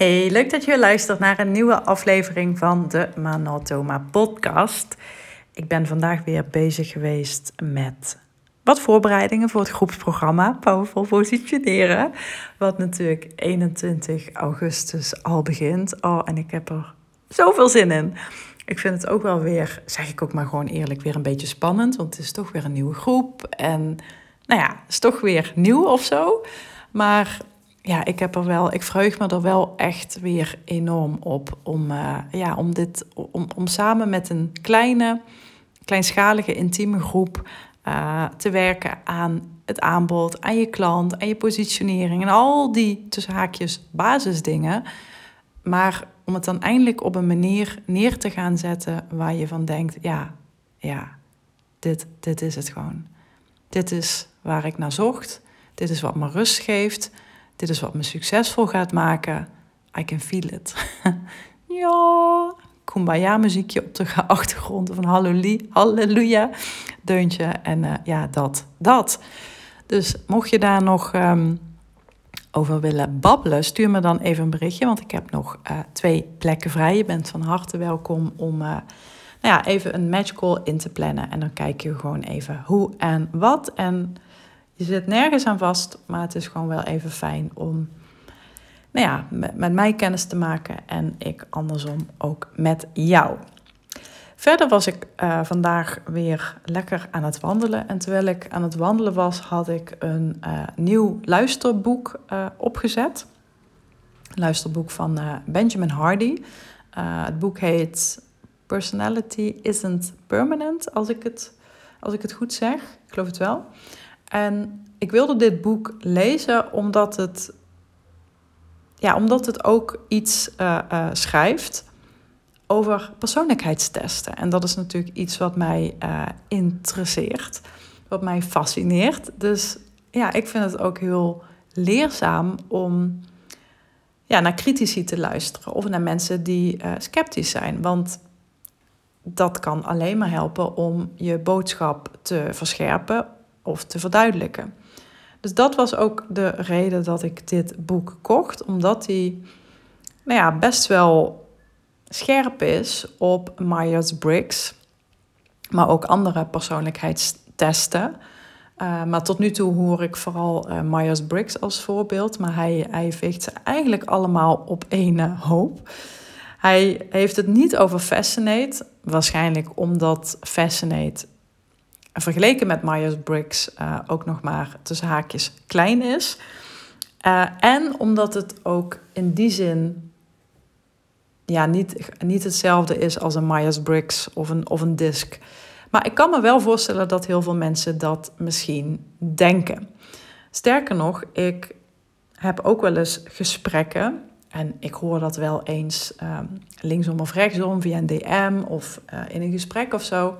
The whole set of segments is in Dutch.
Hey, leuk dat je luistert naar een nieuwe aflevering van de Manatoma podcast. Ik ben vandaag weer bezig geweest met wat voorbereidingen voor het groepsprogramma Powerful Positioneren. Wat natuurlijk 21 augustus al begint. Oh, en ik heb er zoveel zin in. Ik vind het ook wel weer, zeg ik ook maar gewoon eerlijk, weer een beetje spannend. Want het is toch weer een nieuwe groep. En nou ja, het is toch weer nieuw of zo. Maar ja, ik heb er wel, ik verheug me er wel echt weer enorm op om, uh, ja, om, dit, om, om samen met een kleine, kleinschalige, intieme groep uh, te werken aan het aanbod, aan je klant, aan je positionering en al die tussen haakjes basisdingen. Maar om het dan eindelijk op een manier neer te gaan zetten waar je van denkt, ja, ja, dit, dit is het gewoon. Dit is waar ik naar zocht. Dit is wat me rust geeft. Dit is wat me succesvol gaat maken. I can feel it. ja, kumbaya muziekje op de achtergrond van halleluja deuntje. En uh, ja, dat, dat. Dus mocht je daar nog um, over willen babbelen, stuur me dan even een berichtje. Want ik heb nog uh, twee plekken vrij. Je bent van harte welkom om uh, nou ja, even een matchcall in te plannen. En dan kijk je gewoon even hoe en wat. En je zit nergens aan vast, maar het is gewoon wel even fijn om nou ja, met, mij kennis te maken en ik andersom ook met jou. Verder was ik uh, vandaag weer lekker aan het wandelen. En terwijl ik aan het wandelen was, had ik een uh, nieuw luisterboek uh, opgezet. Een luisterboek van Benjamin Hardy. het boek heet Personality Isn't Permanent, als ik, het, als ik het goed zeg. Ik geloof het wel. En ik wilde dit boek lezen omdat het, ja, omdat het ook iets uh, uh, schrijft over persoonlijkheidstesten. En dat is natuurlijk iets wat mij uh, interesseert, wat mij fascineert. Dus ja, ik vind het ook heel leerzaam om ja, naar critici te luisteren of naar mensen die sceptisch zijn. Want dat kan alleen maar helpen om je boodschap te verscherpen of te verduidelijken. Dus dat was ook de reden dat ik dit boek kocht, omdat hij nou ja, best wel scherp is op Myers-Briggs, maar ook andere persoonlijkheidstesten. Uh, maar tot nu toe hoor ik vooral uh, Myers-Briggs als voorbeeld, maar hij, hij veegt ze eigenlijk allemaal op één hoop. Hij heeft het niet over Fascinate, waarschijnlijk omdat Fascinate vergeleken met Myers-Briggs uh, ook nog maar tussen haakjes klein is. Uh, en omdat het ook in die zin ja, niet, niet hetzelfde is als een Myers-Briggs of een, of een DISC. Maar ik kan me wel voorstellen dat heel veel mensen dat misschien denken. Sterker nog, ik heb ook wel eens gesprekken. En ik hoor dat wel eens um, linksom of rechtsom via een DM of uh, in een gesprek of zo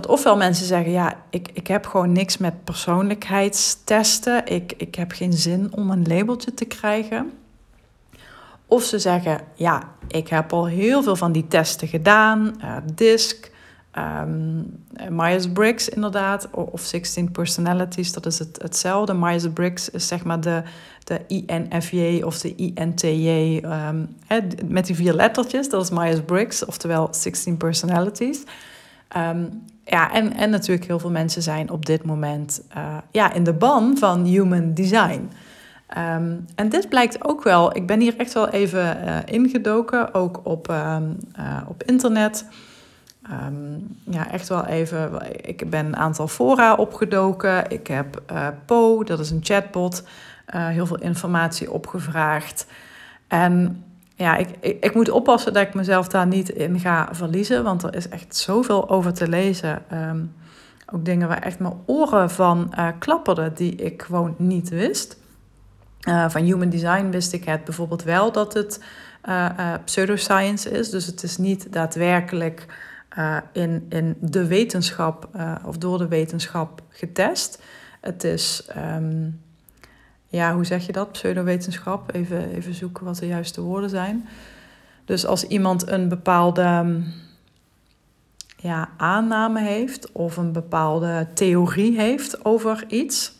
dat ofwel mensen zeggen, ja, ik, ik heb gewoon niks met persoonlijkheidstesten. Ik, ik heb geen zin om een labeltje te krijgen. Of ze zeggen, ja, ik heb al heel veel van die testen gedaan. Uh, DISC, um, Myers-Briggs inderdaad, of 16 personalities, dat is het, hetzelfde. Myers-Briggs is zeg maar de, de INFJ of de INTJ hè, met die vier lettertjes. Dat is Myers-Briggs, oftewel 16 personalities. Um, ja, en, en natuurlijk heel veel mensen zijn op dit moment uh, ja, in de ban van human design. Um, en dit blijkt ook wel, ik ben hier echt wel even uh, ingedoken, ook op, um, uh, op internet. Ja, echt wel even, ik ben een aantal fora opgedoken. Ik heb Po, dat is een chatbot, heel veel informatie opgevraagd. En ja, ik, ik, ik, moet oppassen dat ik mezelf daar niet in ga verliezen. Want er is echt zoveel over te lezen. Um, ook dingen waar echt mijn oren van uh, klapperden, die ik gewoon niet wist. Uh, van human design wist ik het bijvoorbeeld wel dat het uh, pseudoscience is. Dus het is niet daadwerkelijk in, in de wetenschap of door de wetenschap getest. Het is. Um, ja, hoe zeg je dat? Pseudowetenschap. Even, even zoeken wat de juiste woorden zijn. Dus als iemand een bepaalde ja, aanname heeft of een bepaalde theorie heeft over iets,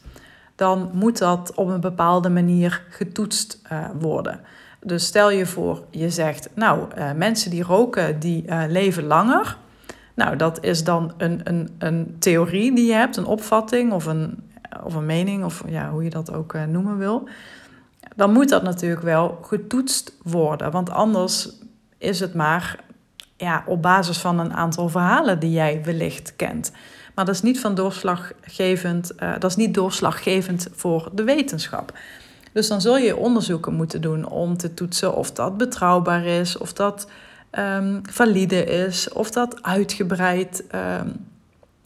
dan moet dat op een bepaalde manier getoetst uh, worden. Dus stel je voor, je zegt, nou, uh, mensen die roken, die uh, leven langer. Nou, dat is dan een, een, een theorie die je hebt, een opvatting of een, of een mening, of ja, hoe je dat ook noemen wil. Dan moet dat natuurlijk wel getoetst worden, want anders is het maar ja, op basis van een aantal verhalen die jij wellicht kent. Maar dat is niet van doorslaggevend, uh, dat is niet doorslaggevend voor de wetenschap. Dus dan zul je onderzoeken moeten doen om te toetsen of dat betrouwbaar is, of dat um, valide is, of dat uitgebreid, um,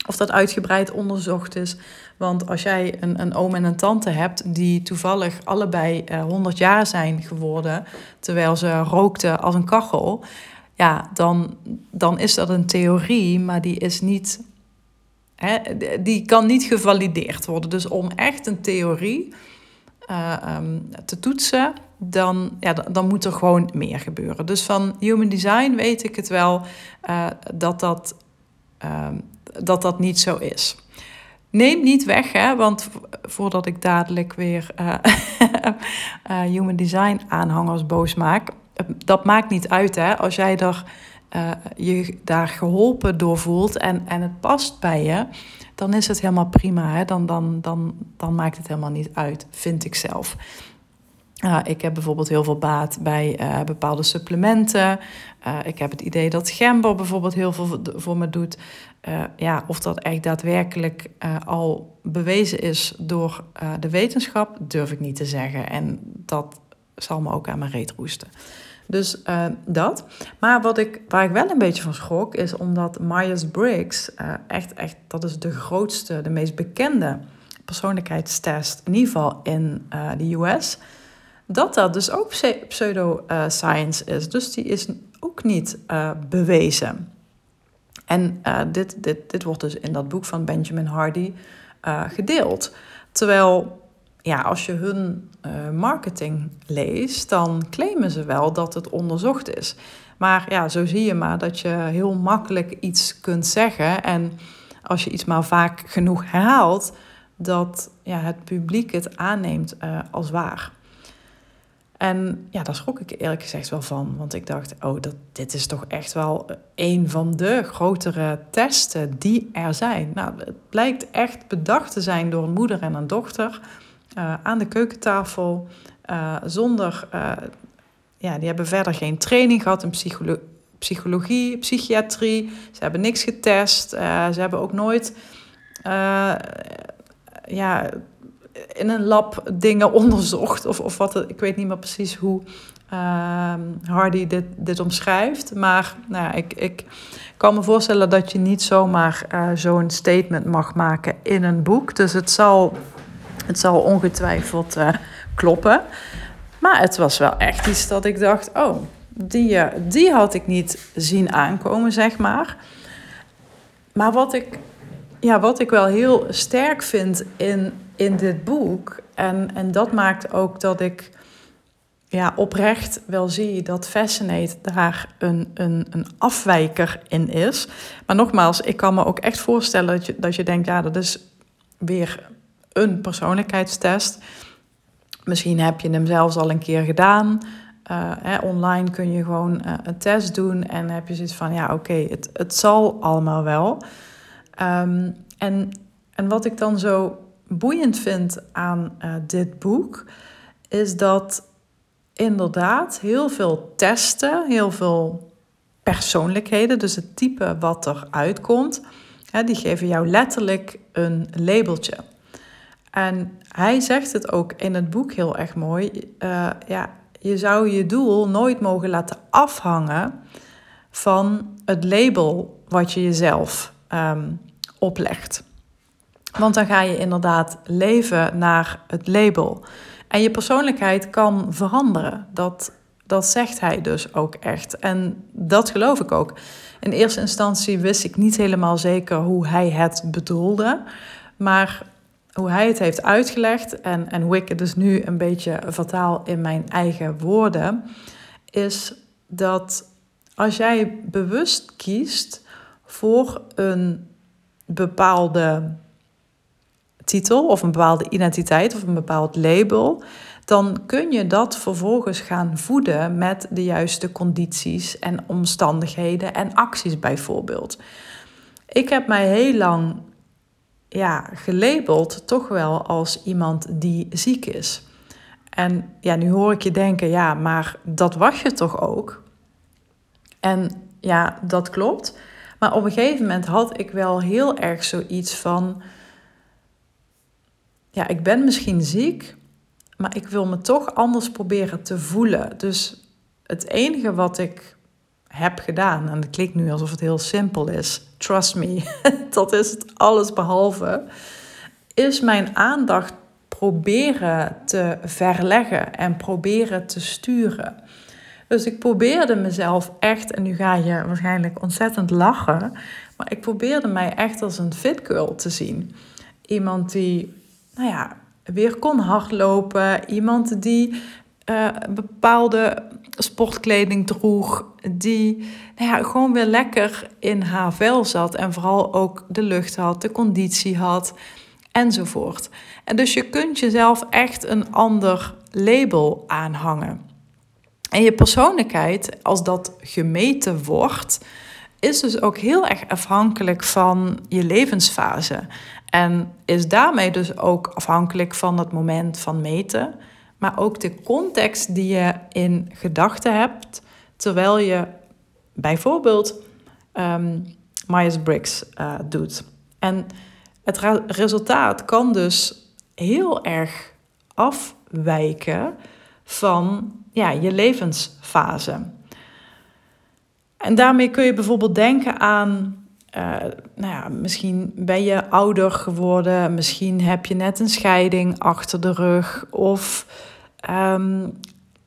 of dat uitgebreid onderzocht is. Want als jij een, een oom en een tante hebt die toevallig allebei uh, 100 jaar zijn geworden, terwijl ze rookten als een kachel, ja, dan, dan is dat een theorie, maar die is niet. Hè, die kan niet gevalideerd worden. Dus om echt een theorie uh, um, te toetsen, dan, ja, dan moet er gewoon meer gebeuren. Dus van human design weet ik het wel uh, dat, dat, uh, dat dat niet zo is. Neem niet weg, hè, want voordat ik dadelijk weer uh, human design aanhangers boos maak, dat maakt niet uit hè, als jij er, je daar geholpen door voelt en, en het past bij je, dan is het helemaal prima. Hè? Dan, dan, dan, dan maakt het helemaal niet uit, vind ik zelf. Uh, ik heb bijvoorbeeld heel veel baat bij bepaalde supplementen. Uh, ik heb het idee dat gember bijvoorbeeld heel veel voor me doet. Ja, of dat echt daadwerkelijk al bewezen is door de wetenschap, durf ik niet te zeggen. En dat zal me ook aan mijn reet roesten. Dus dat. Maar wat ik, waar ik wel een beetje van schrok, is omdat Myers-Briggs, echt, echt, dat is de grootste, de meest bekende persoonlijkheidstest, in ieder geval in de US, dat dat dus ook pseudoscience is. Dus die is ook niet bewezen. En dit, dit, dit wordt dus in dat boek van Benjamin Hardy gedeeld. Terwijl ja, als je hun uh, marketing leest, dan claimen ze wel dat het onderzocht is. Maar ja, zo zie je maar dat je heel makkelijk iets kunt zeggen. En als je iets maar vaak genoeg herhaalt, dat ja, het publiek het aanneemt als waar. En ja, daar schrok ik eerlijk gezegd wel van. Want ik dacht, oh, dat, dit is toch echt wel een van de grotere testen die er zijn. Nou, het blijkt echt bedacht te zijn door een moeder en een dochter uh, aan de keukentafel. Uh, zonder, uh, ja, die hebben verder geen training gehad in psycholo psychologie, psychiatrie. Ze hebben niks getest. ze hebben ook nooit ja, in een lab dingen onderzocht. Of, of wat, ik weet niet meer precies hoe ehm, Hardy dit, dit omschrijft. Maar nou ja, ik, ik kan me voorstellen dat je niet zomaar zo'n statement mag maken in een boek. Dus het zal het zal ongetwijfeld uh, kloppen. Maar het was wel echt iets dat ik dacht: oh, die, uh, die had ik niet zien aankomen, zeg maar. Maar wat ik, ja, wat ik wel heel sterk vind in, in dit boek, en, en dat maakt ook dat ik ja, oprecht wel zie dat Fascinate daar een, een, een afwijker in is. Maar nogmaals, ik kan me ook echt voorstellen dat je, dat je denkt: ja, dat is weer een persoonlijkheidstest. Misschien heb je hem zelfs al een keer gedaan. Uh, hè, online kun je gewoon uh, een test doen en heb je zoiets van, ja oké, het, het zal allemaal wel. Um, en, en wat ik dan zo boeiend vind aan uh, dit boek, is dat inderdaad heel veel testen, heel veel persoonlijkheden, dus het type wat er uitkomt, hè, die geven jou letterlijk een labeltje. En hij zegt het ook in het boek heel erg mooi. Uh, ja, je zou je doel nooit mogen laten afhangen van het label wat je jezelf um, oplegt. Want dan ga je inderdaad leven naar het label. En je persoonlijkheid kan veranderen. Dat, dat zegt hij dus ook echt. En dat geloof ik ook. In eerste instantie wist ik niet helemaal zeker hoe hij het bedoelde. Maar hoe hij het heeft uitgelegd en, en hoe ik het dus nu een beetje vertaal in mijn eigen woorden, is dat als jij bewust kiest voor een bepaalde titel of een bepaalde identiteit of een bepaald label, dan kun je dat vervolgens gaan voeden met de juiste condities en omstandigheden en acties bijvoorbeeld. Ik heb mij heel lang ja, gelabeld toch wel als iemand die ziek is. En ja, nu hoor ik je denken, ja, maar dat was je toch ook? En ja, dat klopt. Maar op een gegeven moment had ik wel heel erg zoiets van, ja, ik ben misschien ziek, maar ik wil me toch anders proberen te voelen. Dus het enige wat ik heb gedaan, en het klinkt nu alsof het heel simpel is, trust me, dat is het alles behalve, is mijn aandacht proberen te verleggen en proberen te sturen. Dus ik probeerde mezelf echt, en nu ga je waarschijnlijk ontzettend lachen, maar ik probeerde mij echt als een fit girl te zien. Iemand die, nou ja, weer kon hardlopen. Iemand die uh, bepaalde sportkleding droeg. Die nou ja, gewoon weer lekker in haar vel zat. En vooral ook de lucht had, de conditie had. Enzovoort. En dus je kunt jezelf echt een ander label aanhangen. En je persoonlijkheid, als dat gemeten wordt, is dus ook heel erg afhankelijk van je levensfase. En is daarmee dus ook afhankelijk van het moment van meten, maar ook de context die je in gedachten hebt terwijl je bijvoorbeeld um, Myers-Briggs uh, doet. En het resultaat kan dus heel erg afwijken van ja, je levensfase. En daarmee kun je bijvoorbeeld denken aan uh, nou ja, misschien ben je ouder geworden, misschien heb je net een scheiding achter de rug. Of um,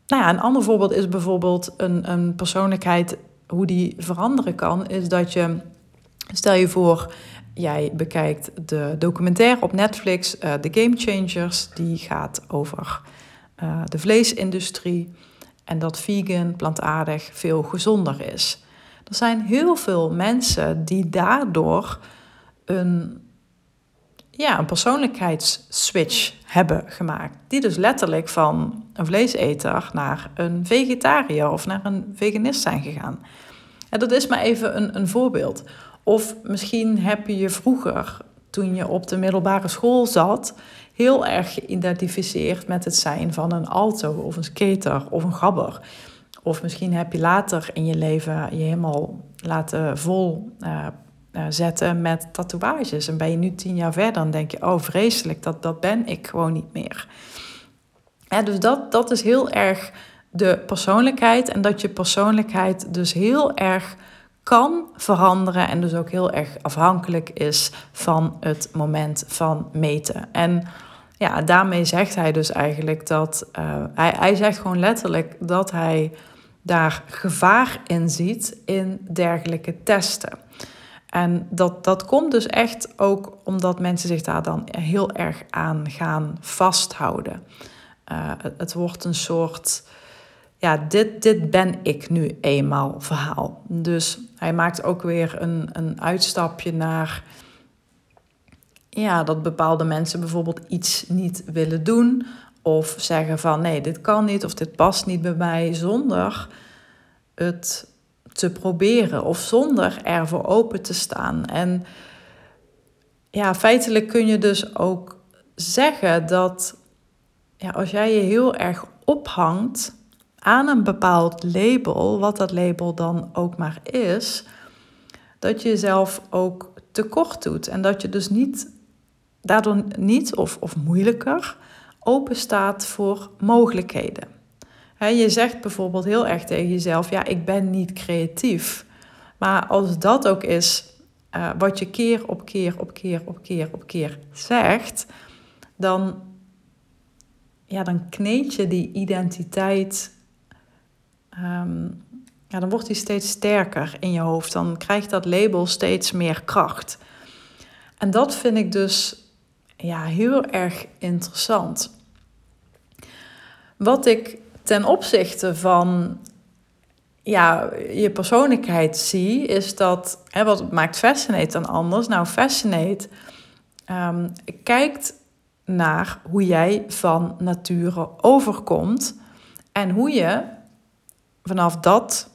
nou ja, een ander voorbeeld is bijvoorbeeld een, een persoonlijkheid, hoe die veranderen kan, is dat je, stel je voor, jij bekijkt de documentaire op Netflix, uh, The Game Changers, die gaat over uh, de vleesindustrie en dat vegan, plantaardig veel gezonder is. Er zijn heel veel mensen die daardoor een, ja, een persoonlijkheidsswitch hebben gemaakt. Die dus letterlijk van een vleeseter naar een vegetariër of naar een veganist zijn gegaan. En dat is maar even een, een voorbeeld. Of misschien heb je je vroeger, toen je op de middelbare school zat, heel erg geïdentificeerd met het zijn van een alto of een skater of een gabber. Of misschien heb je later in je leven je helemaal laten vol uh, zetten met tatoeages. En ben je nu tien jaar verder en denk je, oh vreselijk, dat, dat ben ik gewoon niet meer. Ja, dus dat, dat is heel erg de persoonlijkheid. En dat je persoonlijkheid dus heel erg kan veranderen. En dus ook heel erg afhankelijk is van het moment van meten. En ja, daarmee zegt hij dus eigenlijk dat. Uh, hij, hij zegt gewoon letterlijk dat hij daar gevaar in ziet in dergelijke testen. En dat, dat komt dus echt ook omdat mensen zich daar dan heel erg aan gaan vasthouden. Uh, het, wordt een soort, ja, dit, dit ben ik nu eenmaal verhaal. Dus hij maakt ook weer een, een uitstapje naar, ja, dat bepaalde mensen bijvoorbeeld iets niet willen doen of zeggen van nee, dit kan niet of dit past niet bij mij, zonder het te proberen of zonder ervoor open te staan. En ja, feitelijk kun je dus ook zeggen dat ja, als jij je heel erg ophangt aan een bepaald label, wat dat label dan ook maar is, dat je jezelf ook tekort doet. En dat je dus niet, daardoor niet of, of moeilijker open staat voor mogelijkheden. je zegt bijvoorbeeld heel erg tegen jezelf: Ja, ik ben niet creatief. Maar als dat ook is uh, wat je keer op keer op keer op keer op keer zegt, dan, ja, dan kneed je die identiteit. Um, ja, dan wordt die steeds sterker in je hoofd. Dan krijgt dat label steeds meer kracht. En dat vind ik dus ja, heel erg interessant. Wat ik ten opzichte van ja, je persoonlijkheid zie, is dat, hè, wat maakt Fascinate dan anders? Nou, Fascinate um, kijkt naar hoe jij van nature overkomt en hoe je vanaf dat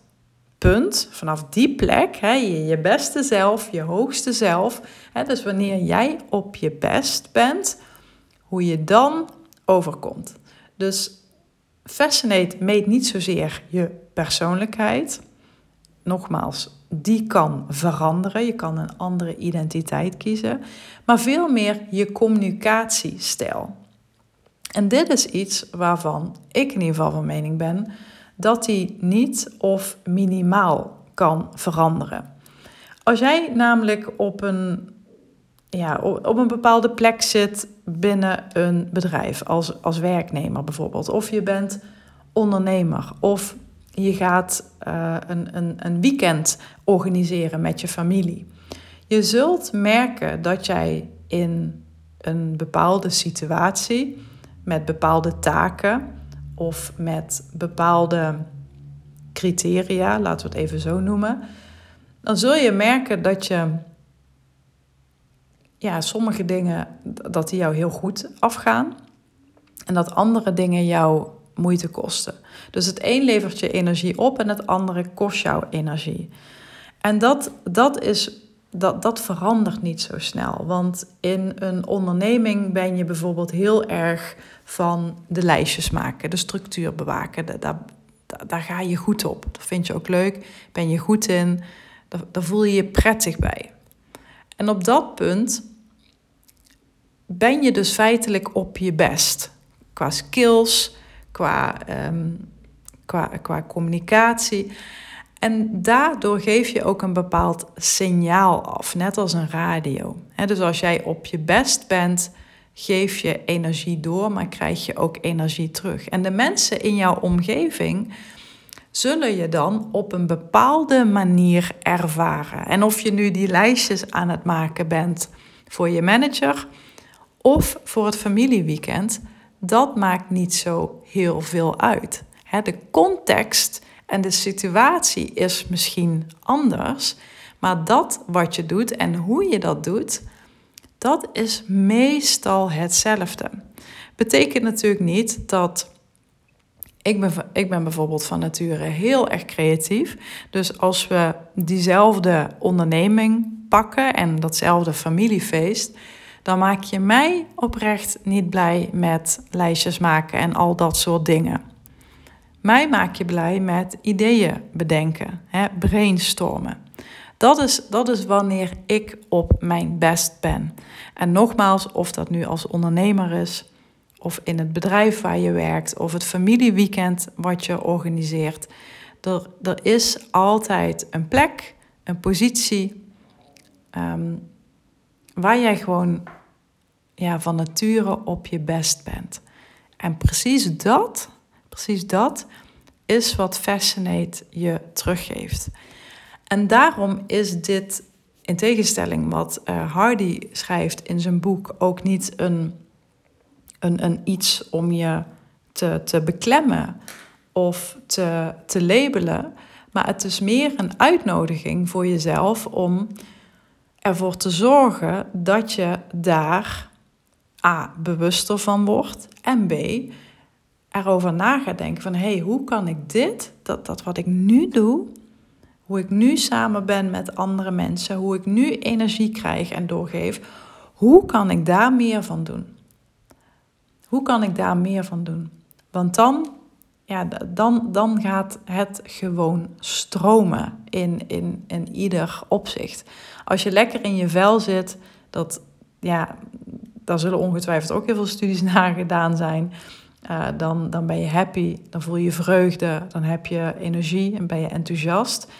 punt, vanaf die plek, hè, je, je beste zelf, je hoogste zelf, hè, dus wanneer jij op je best bent, hoe je dan overkomt. Dus Fascinate meet niet zozeer je persoonlijkheid. Nogmaals, die kan veranderen. Je kan een andere identiteit kiezen. Maar veel meer je communicatiestijl. En dit is iets waarvan ik in ieder geval van mening ben dat die niet of minimaal kan veranderen. Als jij namelijk op een, ja, op een bepaalde plek zit binnen een bedrijf, als, als werknemer bijvoorbeeld, of je bent ondernemer, of je gaat uh, een, een, een weekend organiseren met je familie. Je zult merken dat jij in een bepaalde situatie met bepaalde taken of met bepaalde criteria, laten we het even zo noemen, dan zul je merken dat je ja, sommige dingen dat die jou heel goed afgaan en dat andere dingen jou moeite kosten. Dus het een levert je energie op en het andere kost jou energie. En dat, dat, is, dat, dat verandert niet zo snel. Want in een onderneming ben je bijvoorbeeld heel erg van de lijstjes maken, de structuur bewaken. Daar, daar, daar ga je goed op. Dat vind je ook leuk. Ben je goed in. Daar voel je je prettig bij. En op dat punt ben je dus feitelijk op je best. Qua skills, qua, um, qua, qua communicatie. En daardoor geef je ook een bepaald signaal af, net als een radio. dus als jij op je best bent, geef je energie door, maar krijg je ook energie terug. En de mensen in jouw omgeving zullen je dan op een bepaalde manier ervaren. En of je nu die lijstjes aan het maken bent voor je manager of voor het familieweekend, dat maakt niet zo heel veel uit. De context en de situatie is misschien anders, maar dat wat je doet en hoe je dat doet, dat is meestal hetzelfde. Betekent natuurlijk niet dat. Ik ben, ik ben bijvoorbeeld van nature heel erg creatief. Dus als we diezelfde onderneming pakken en datzelfde familiefeest, dan maak je mij oprecht niet blij met lijstjes maken en al dat soort dingen. Mij maak je blij met ideeën bedenken, hè, brainstormen. Dat is, dat is wanneer ik op mijn best ben. En nogmaals, of dat nu als ondernemer is, of in het bedrijf waar je werkt, of het familieweekend wat je organiseert. Er, er is altijd een plek, een positie, ehm, waar jij gewoon ja, van nature op je best bent. En precies dat, precies dat is wat Fascinate je teruggeeft. En daarom is dit, in tegenstelling wat uh, Hardy schrijft in zijn boek, ook niet een, een, een iets om je te, te beklemmen of te, te labelen. Maar het is meer een uitnodiging voor jezelf om ervoor te zorgen dat je daar A. bewuster van wordt en B. erover na gaat denken van hé, hey, hoe kan ik dit, dat, dat wat ik nu doe, hoe ik nu samen ben met andere mensen, hoe ik nu energie krijg en doorgeef, hoe kan ik daar meer van doen? Hoe kan ik daar meer van doen? Want dan, ja, dan, dan gaat het gewoon stromen in, in, in ieder opzicht. Als je lekker in je vel zit, dat, ja, daar zullen ongetwijfeld ook heel veel studies naar gedaan zijn. Uh, dan, dan ben je happy, dan voel je vreugde, dan heb je energie en ben je enthousiast.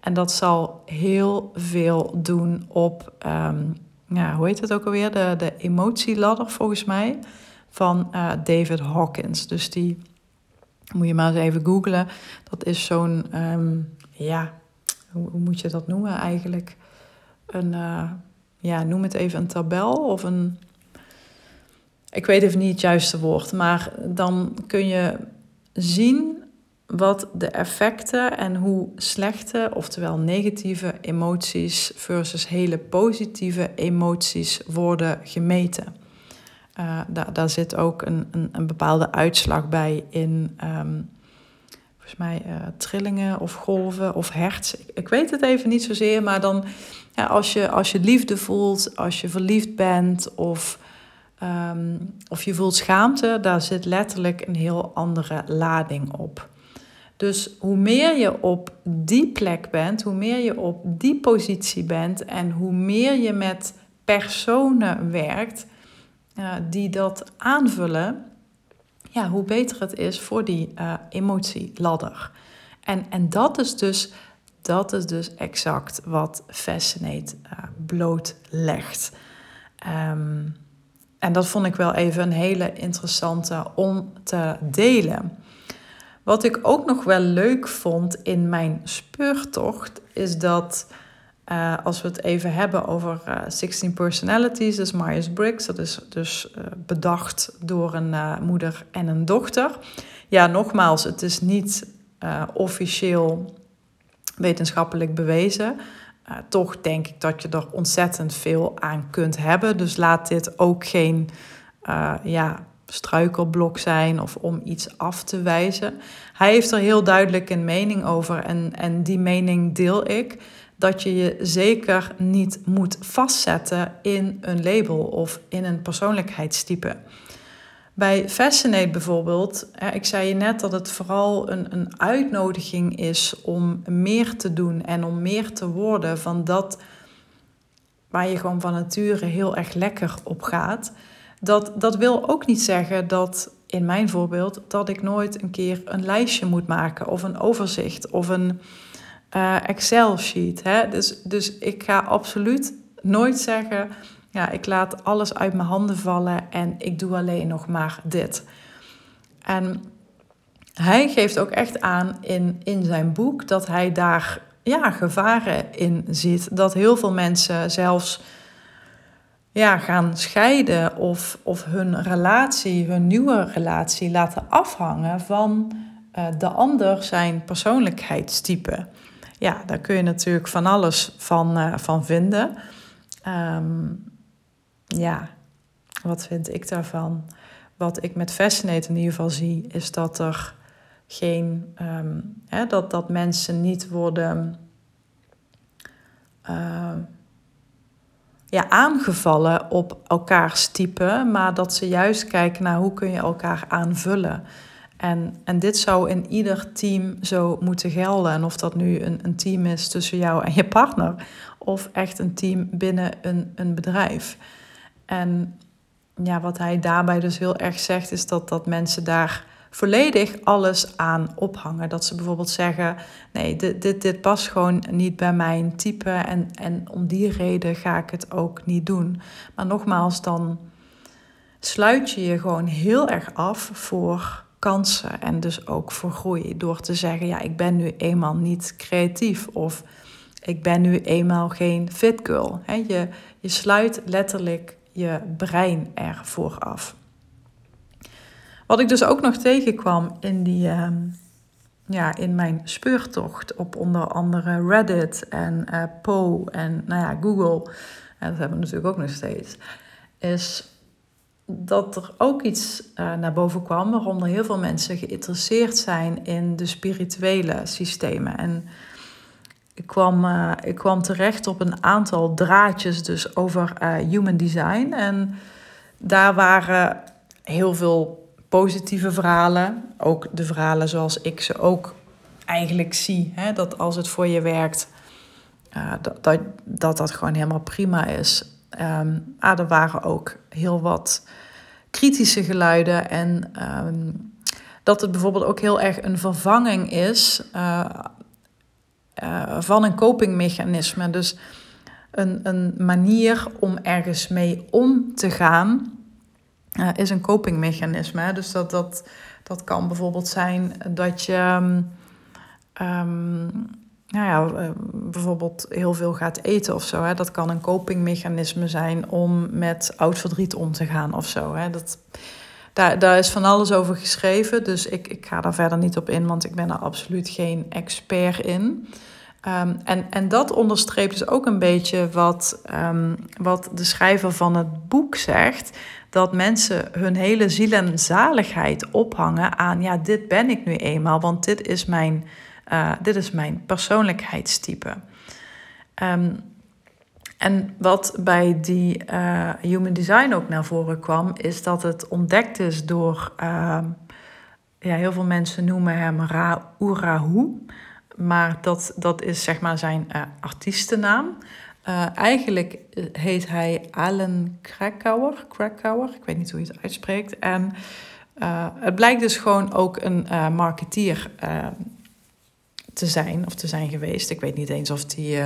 En dat zal heel veel doen op, um, ja, hoe heet het ook alweer? De, de emotieladder volgens mij van uh, David Hawkins. Dus die moet je maar eens even googlen. Dat is zo'n, um, ja, hoe, hoe, moet je dat noemen eigenlijk? Een, uh, ja, noem het even een tabel of een, ik weet even niet het juiste woord, maar dan kun je zien wat de effecten en hoe slechte, oftewel negatieve emoties versus hele positieve emoties worden gemeten. Uh, daar, zit ook een, een, een, bepaalde uitslag bij in, um, volgens mij, uh, trillingen of golven of hertz. Ik, weet het even niet zozeer, maar dan ja, als, je, als je liefde voelt, als je verliefd bent of, um, of je voelt schaamte, daar zit letterlijk een heel andere lading op. Dus hoe meer je op die plek bent, hoe meer je op die positie bent en hoe meer je met personen werkt die dat aanvullen, ja, hoe beter het is voor die uh, emotieladder. En, en dat is dus dat is dus exact wat Fascinate uh, blootlegt. Um, en dat vond ik wel even een hele interessante om te delen. Wat ik ook nog wel leuk vond in mijn speurtocht, is dat uh, als we het even hebben over uh, eh, 16 personalities, dus Myers-Briggs, dat is dus uh, bedacht door een moeder en een dochter. Ja, nogmaals, het is niet officieel wetenschappelijk bewezen. toch denk ik dat je er ontzettend veel aan kunt hebben. Dus laat dit ook geen ja, struikelblok zijn of om iets af te wijzen. Hij heeft er heel duidelijk een mening over en, en die mening deel ik. Dat je je zeker niet moet vastzetten in een label of in een persoonlijkheidstype. Bij Fascinate bijvoorbeeld, ik zei je net dat het vooral een, een uitnodiging is om meer te doen en om meer te worden van dat waar je gewoon van nature heel erg lekker op gaat. Dat, dat wil ook niet zeggen dat, in mijn voorbeeld, dat ik nooit een keer een lijstje moet maken of een overzicht of een uh, Excel-sheet. Dus, dus ik ga absoluut nooit zeggen, ja, ik laat alles uit mijn handen vallen en ik doe alleen nog maar dit. En hij geeft ook echt aan in, in zijn boek dat hij daar ja, gevaren in ziet. Dat heel veel mensen zelfs ja, gaan scheiden of, of hun relatie, hun nieuwe relatie laten afhangen van uh, de ander zijn persoonlijkheidstype. Ja, daar kun je natuurlijk van alles van, uh, van vinden. Um, ja, wat vind ik daarvan? Wat ik met Fascinate in ieder geval zie, is dat er geen, um, hè, dat, dat mensen niet worden. Uh, ja, aangevallen op elkaars type, maar dat ze juist kijken naar hoe kun je elkaar aanvullen. En, en dit zou in ieder team zo moeten gelden. En of dat nu een, een team is tussen jou en je partner, of echt een team binnen een, een bedrijf. En ja, wat hij daarbij dus heel erg zegt, is dat, dat mensen daar volledig alles aan ophangen. Dat ze bijvoorbeeld zeggen: nee, dit, dit, dit past gewoon niet bij mijn type en, en om die reden ga ik het ook niet doen. Maar nogmaals, dan sluit je je gewoon heel erg af voor kansen en dus ook voor groei. Door te zeggen: ja, ik ben nu eenmaal niet creatief of ik ben nu eenmaal geen fit girl. je, je sluit letterlijk je brein ervoor af. Wat ik dus ook nog tegenkwam in, die, uh, ja, in mijn speurtocht op onder andere Reddit en uh, Poe en nou ja, Google, en dat hebben we natuurlijk ook nog steeds, is dat er ook iets uh, naar boven kwam waaronder heel veel mensen geïnteresseerd zijn in de spirituele systemen. En ik kwam, uh, ik kwam terecht op een aantal draadjes dus over uh, human design. En daar waren heel veel positieve verhalen. Ook de verhalen zoals ik ze ook eigenlijk zie. Hè? Dat als het voor je werkt, dat, dat, dat, dat gewoon helemaal prima is. Um, ah, er waren ook heel wat kritische geluiden. En um, dat het bijvoorbeeld ook heel erg een vervanging is uh, uh, van een copingmechanisme. Dus een, een manier om ergens mee om te gaan uh, is een copingmechanisme. Dus dat, dat, dat kan bijvoorbeeld zijn dat je um, nou ja, eh, bijvoorbeeld heel veel gaat eten of zo. Hè. Dat kan een copingmechanisme zijn om met oud verdriet om te gaan of zo. Hè. Dat, daar, daar is van alles over geschreven, dus ik, ik ga daar verder niet op in, want ik ben er absoluut geen expert in. Ehm, en, en dat onderstreept dus ook een beetje wat, ehm, wat de schrijver van het boek zegt. Dat mensen hun hele ziel en zaligheid ophangen aan, ja, dit ben ik nu eenmaal, want dit is mijn, uh, dit is mijn persoonlijkheidstype. Um, en wat bij die uh, human design ook naar voren kwam, is dat het ontdekt is door, uh, ja, heel veel mensen noemen hem Ra. Maar dat, dat is zeg maar zijn uh, artiestennaam. Eigenlijk heet hij Alan Krakauer, Krakauer, ik weet niet hoe je het uitspreekt. En het blijkt dus gewoon ook een marketeer te zijn, of te zijn geweest. Ik weet niet eens of, die,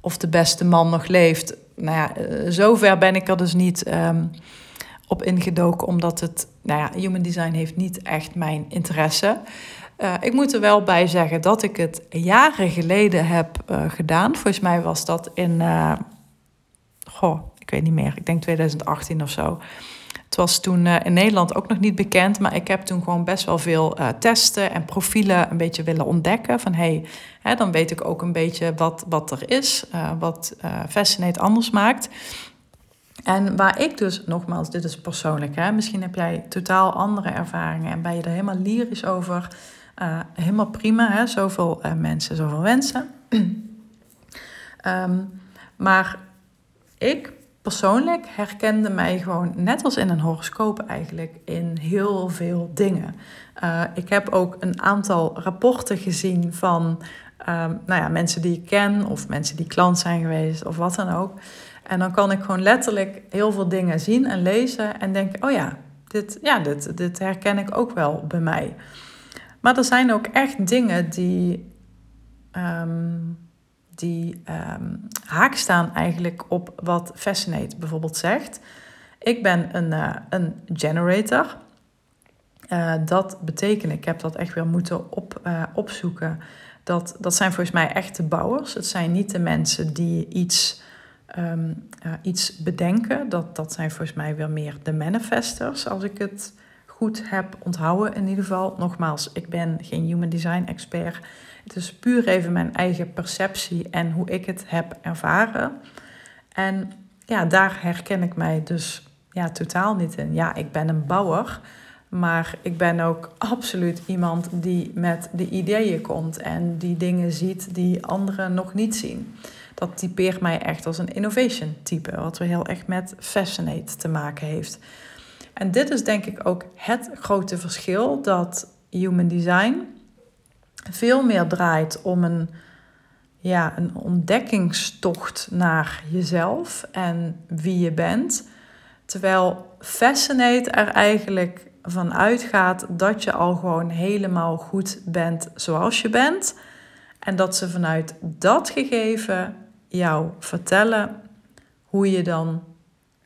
of de beste man nog leeft. Nou ja, zover ben ik er dus niet um, op ingedoken, omdat het, nou ja, human design heeft niet echt mijn interesse. Uh, ik moet er wel bij zeggen dat ik het jaren geleden heb gedaan. Volgens mij was dat in, goh, ik weet niet meer, ik denk 2018 of zo. Het was toen in Nederland ook nog niet bekend, maar ik heb toen gewoon best wel veel testen en profielen een beetje willen ontdekken. Van hey, dan weet ik ook een beetje wat, wat er is, wat Fascinate anders maakt. En waar ik dus, nogmaals, dit is persoonlijk, hè, misschien heb jij totaal andere ervaringen en ben je er helemaal lyrisch over. Helemaal prima, hè? zoveel mensen, zoveel wensen. um, maar ik persoonlijk herkende mij gewoon, net als in een horoscoop eigenlijk, in heel veel dingen. Uh, ik heb ook een aantal rapporten gezien van um, nou ja, mensen die ik ken of mensen die klant zijn geweest of wat dan ook. En dan kan ik gewoon letterlijk heel veel dingen zien en lezen en denken, oh ja, dit, ja, dit, dit herken ik ook wel bij mij. Maar er zijn ook echt dingen die, um, die um, haak staan eigenlijk op wat Fascinate bijvoorbeeld zegt. Ik ben een, uh, een generator. Uh, dat betekent, ik heb dat echt weer moeten op, uh, opzoeken. Dat, dat zijn volgens mij echte bouwers. Het zijn niet de mensen die iets, um, iets bedenken. Dat, dat zijn volgens mij weer meer de manifestors, als ik het goed heb onthouden in ieder geval. Nogmaals, ik ben geen human design expert. Het is puur even mijn eigen perceptie en hoe ik het heb ervaren. En ja, daar herken ik mij dus ja, totaal niet in. Ja, ik ben een bouwer, maar ik ben ook absoluut iemand die met de ideeën komt en die dingen ziet die anderen nog niet zien. Dat typeert mij echt als een innovation type, wat weer heel echt met fascinate te maken heeft. En dit is denk ik ook het grote verschil dat human design veel meer draait om een, ja, een ontdekkingstocht naar jezelf en wie je bent. Terwijl Fascinate er eigenlijk van uitgaat dat je al gewoon helemaal goed bent zoals je bent. En dat ze vanuit dat gegeven jou vertellen hoe je dan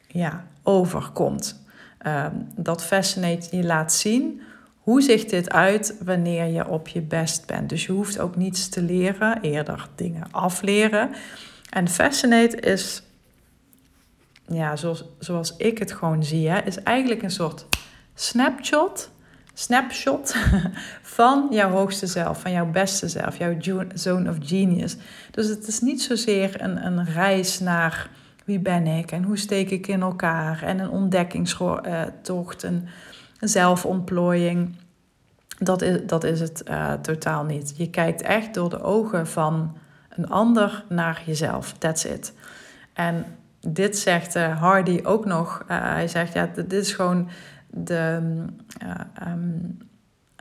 ja, overkomt. Uh, dat Fascinate je laat zien hoe ziet dit uit wanneer je op je best bent. Dus je hoeft ook niets te leren, eerder dingen afleren. En Fascinate is, ja, zoals, zoals ik het gewoon zie, hè, is eigenlijk een soort snapshot, snapshot van jouw hoogste zelf, van jouw beste zelf, jouw zone of genius. Dus het is niet zozeer een, een reis naar wie ben ik en hoe steek ik in elkaar en een ontdekkingstocht, een zelfontplooiing. Dat is, dat is het uh, totaal niet. Je kijkt echt door de ogen van een ander naar jezelf. That's it. En dit zegt uh, Hardy ook nog. Uh, hij zegt, ja, dit is gewoon de... Um,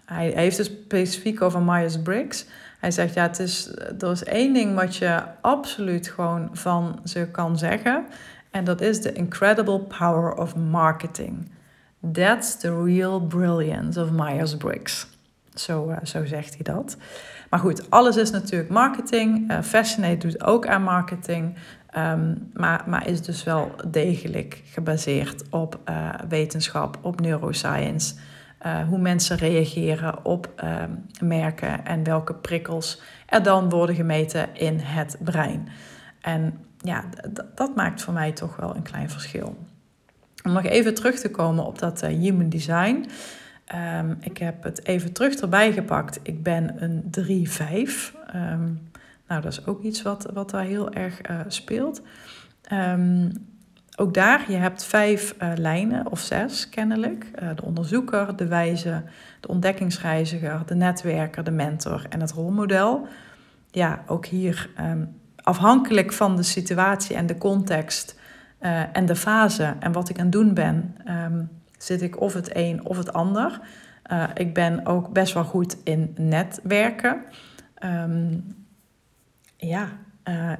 hij, hij heeft het specifiek over Myers-Briggs. Hij zegt, ja, het is, er is één ding wat je absoluut gewoon van ze kan zeggen. En dat is de incredible power of marketing. That's the real brilliance of Myers-Briggs. Zo, uh, zo zegt hij dat. Maar goed, alles is natuurlijk marketing. Uh, Fascinate doet ook aan marketing. Um, maar, maar is dus wel degelijk gebaseerd op uh, wetenschap, op neuroscience. Uh, hoe mensen reageren op uh, merken en welke prikkels er dan worden gemeten in het brein. En ja, dat maakt voor mij toch wel een klein verschil. Om nog even terug te komen op dat uh, human design. Ehm, ik heb het even terug erbij gepakt. Ik ben een 3-5. Ehm, nou, dat is ook iets wat, wat daar heel erg speelt. Um, ook daar, je hebt vijf uh, lijnen of zes kennelijk. Uh, de onderzoeker, de wijze, de ontdekkingsreiziger, de netwerker, de mentor en het rolmodel. Ja, ook hier um, afhankelijk van de situatie en de context uh, en de fase en wat ik aan het doen ben, um, zit ik of het een of het ander. ik ben ook best wel goed in netwerken. Um, ja, uh,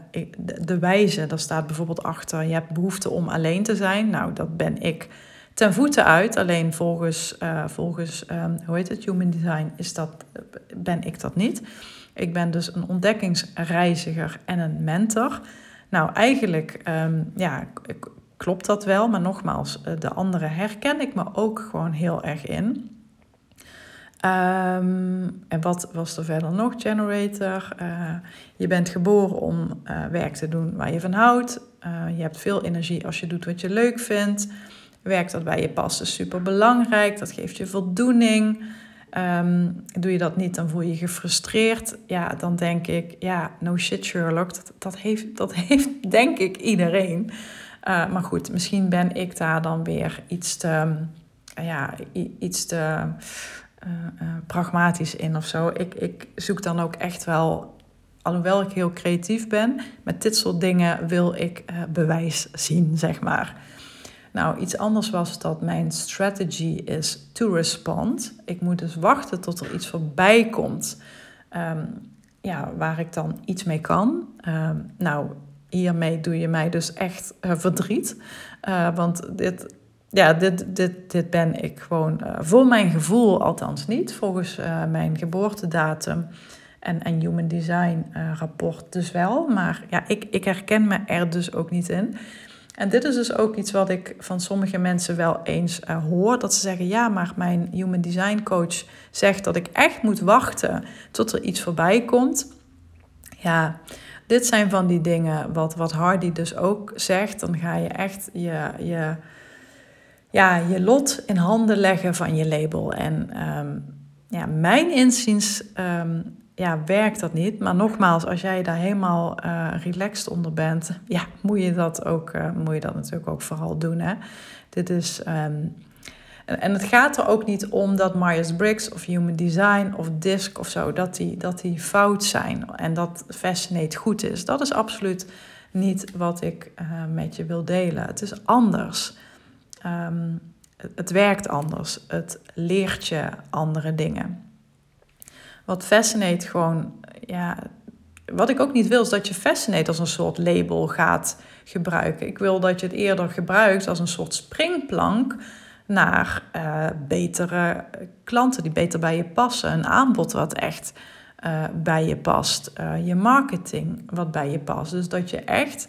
de, wijze, daar staat bijvoorbeeld achter, je hebt behoefte om alleen te zijn. Nou, dat ben ik ten voeten uit. Alleen volgens, uh, volgens um, hoe heet het, Human Design, is dat, ben ik dat niet. Ik ben dus een ontdekkingsreiziger en een mentor. Nou, eigenlijk um, ja, klopt dat wel, maar nogmaals, eh, de andere herken ik me ook gewoon heel erg in. Um, en wat was er verder nog? Generator. Uh, je bent geboren om uh, werk te doen waar je van houdt. Uh, je hebt veel energie als je doet wat je leuk vindt. Werk dat bij je past is super belangrijk. Dat geeft je voldoening. Um, doe je dat niet, dan voel je je gefrustreerd. Ja, dan denk ik, ja, no shit Sherlock. Dat, dat, heeft, dat heeft denk ik iedereen. maar goed, misschien ben ik daar dan weer iets te, ja, iets te uh, uh, pragmatisch in of zo. Ik, ik zoek dan ook echt wel, alhoewel ik heel creatief ben, met dit soort dingen wil ik uh, bewijs zien, zeg maar. Nou, iets anders was dat mijn strategy is to respond. Ik moet dus wachten tot er iets voorbij komt. Um, ja, waar ik dan iets mee kan. Um, nou, hiermee doe je mij dus echt verdriet. want dit ja, dit, dit, dit ben ik gewoon uh, voor mijn gevoel althans niet. Volgens uh, mijn geboortedatum en, en Human Design uh, rapport dus wel. Maar ja, ik, ik herken me er dus ook niet in. En dit is dus ook iets wat ik van sommige mensen wel eens hoor. Dat ze zeggen, ja, maar mijn Human Design coach zegt dat ik echt moet wachten tot er iets voorbij komt. Ja, dit zijn van die dingen wat, wat Hardy dus ook zegt. Dan ga je echt je... je ja, je lot in handen leggen van je label. En um, ja, mijn inziens um, ja, werkt dat niet. Maar nogmaals, als jij daar helemaal uh, relaxed onder bent, ja, moet je dat ook, uh, moet je dat natuurlijk ook vooral doen. Hè? Dit is. Um, en het gaat er ook niet om dat Myers-Briggs of Human Design of DISC of zo, dat die, dat die fout zijn en dat Fascinate goed is. Dat is absoluut niet wat ik uh, met je wil delen. Het is anders. Um, het werkt anders. Het leert je andere dingen. Wat Fascinate gewoon, ja, wat ik ook niet wil, is dat je Fascinate als een soort label gaat gebruiken. Ik wil dat je het eerder gebruikt als een soort springplank naar uh, betere klanten die beter bij je passen. Een aanbod wat echt uh, bij je past. Uh, je marketing wat bij je past. Dus dat je echt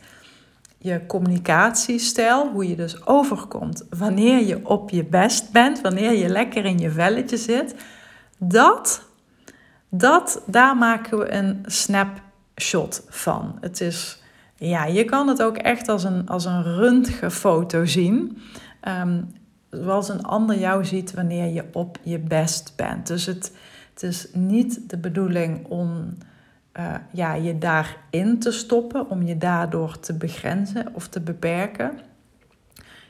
je communicatiestijl, hoe je dus overkomt wanneer je op je best bent, wanneer je lekker in je velletje zit, dat, dat daar maken we een snapshot van. Het is, ja, je kan het ook echt als een, als een röntgenfoto zien. Um, zoals een ander jou ziet wanneer je op je best bent. Dus het, het is niet de bedoeling om uh, ja, je daarin te stoppen, om je daardoor te begrenzen of te beperken.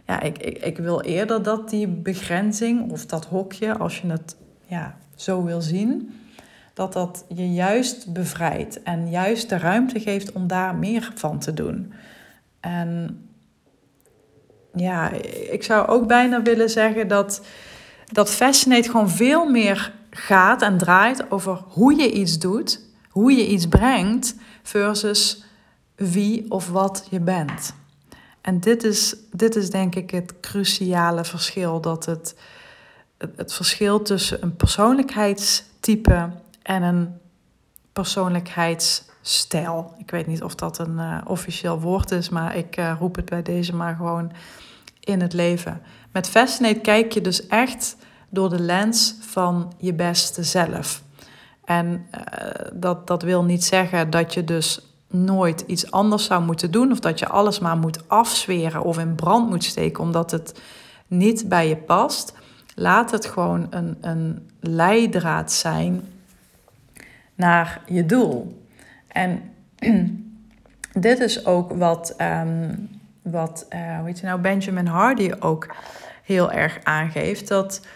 Ja, ik, ik, ik wil eerder dat die begrenzing of dat hokje, als je het ja, zo wil zien, dat dat je juist bevrijdt en juist de ruimte geeft om daar meer van te doen. En ja, ik zou ook bijna willen zeggen dat, dat Fascinate gewoon veel meer gaat en draait over hoe je iets doet hoe je iets brengt versus wie of wat je bent. En dit is, dit is denk ik het cruciale verschil. Dat het, het verschil tussen een persoonlijkheidstype en een persoonlijkheidsstijl. Ik weet niet of dat een uh, officieel woord is, maar ik uh, roep het bij deze maar gewoon in het leven. Met Fascinate kijk je dus echt door de lens van je beste zelf. En uh, dat, dat wil niet zeggen dat je dus nooit iets anders zou moeten doen. Of dat je alles maar moet afzweren of in brand moet steken omdat het niet bij je past. Laat het gewoon een, een leidraad zijn naar je doel. En dit is ook wat, um, wat uh, hoe heet je nou, Benjamin Hardy ook heel erg aangeeft. Dat,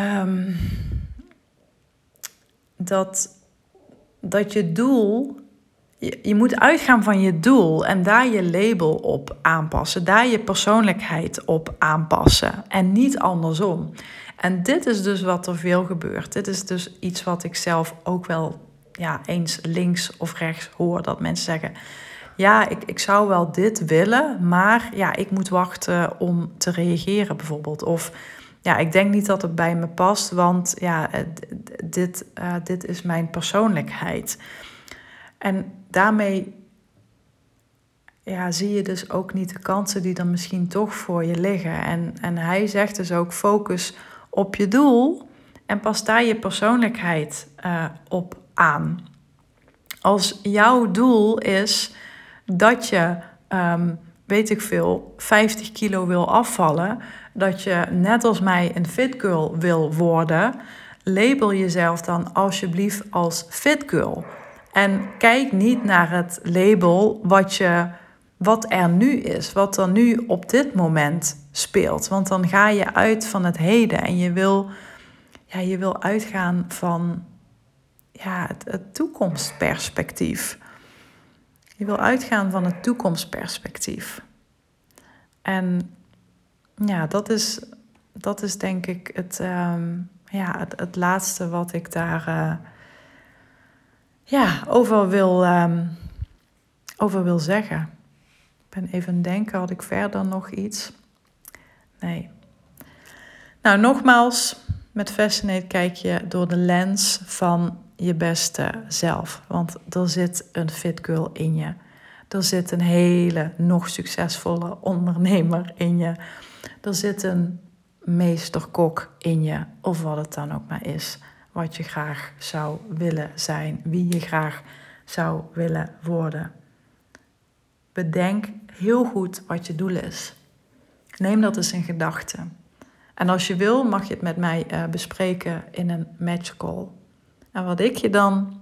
um, dat, dat je doel je, je, moet uitgaan van je doel en daar je label op aanpassen, daar je persoonlijkheid op aanpassen en niet andersom. En dit is dus wat er veel gebeurt. Dit is dus iets wat ik zelf ook wel ja, eens links of rechts hoor. Dat mensen zeggen, ja, ik, ik zou wel dit willen, maar ja, ik moet wachten om te reageren bijvoorbeeld. Of ja, ik denk niet dat het bij me past, want ja, dit, uh, dit is mijn persoonlijkheid. En daarmee ja, zie je dus ook niet de kansen die er misschien toch voor je liggen. En, en hij zegt dus ook: focus op je doel en pas daar je persoonlijkheid uh, op aan. Als jouw doel is dat je, um, weet ik veel, 50 kilo wil afvallen, dat je net als mij een fit girl wil worden, label jezelf dan alsjeblieft als fit girl. En kijk niet naar het label wat, je, wat er nu is, wat er nu op dit moment speelt. Want dan ga je uit van het heden en je wil, ja, je wil uitgaan van ja, het, het toekomstperspectief. Je wil uitgaan van het toekomstperspectief. En ja, dat is, dat is denk ik het, um, ja, het, het, laatste wat ik daar uh, ja, over, wil, um, over wil zeggen. Ik ben even denken, had ik verder nog iets? Nee. Nou, nogmaals, met Fascinate kijk je door de lens van je beste zelf. Want er zit een fit girl in je. Er zit een hele, nog succesvolle ondernemer in je. Er zit een meesterkok in je, of wat het dan ook maar is. Wat je graag zou willen zijn, wie je graag zou willen worden. Bedenk heel goed wat je doel is. Neem dat eens in gedachten. En als je wil, mag je het met mij uh, bespreken in een match call. En wat ik je dan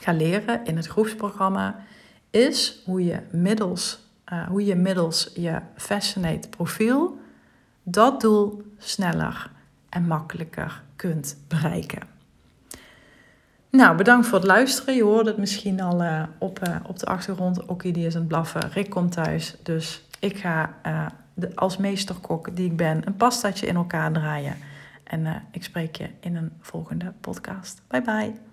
ga leren in het groepsprogramma is hoe je middels, uh, hoe je, middels je Fascinate profiel dat doel sneller en makkelijker kunt bereiken. Nou, bedankt voor het luisteren. Je hoorde het misschien al uh, op, uh, op de achtergrond. Okkie die is aan het blaffen. Rick komt thuis. Dus ik ga als meesterkok die ik ben een pastaatje in elkaar draaien. En ik spreek je in een volgende podcast. Bye bye.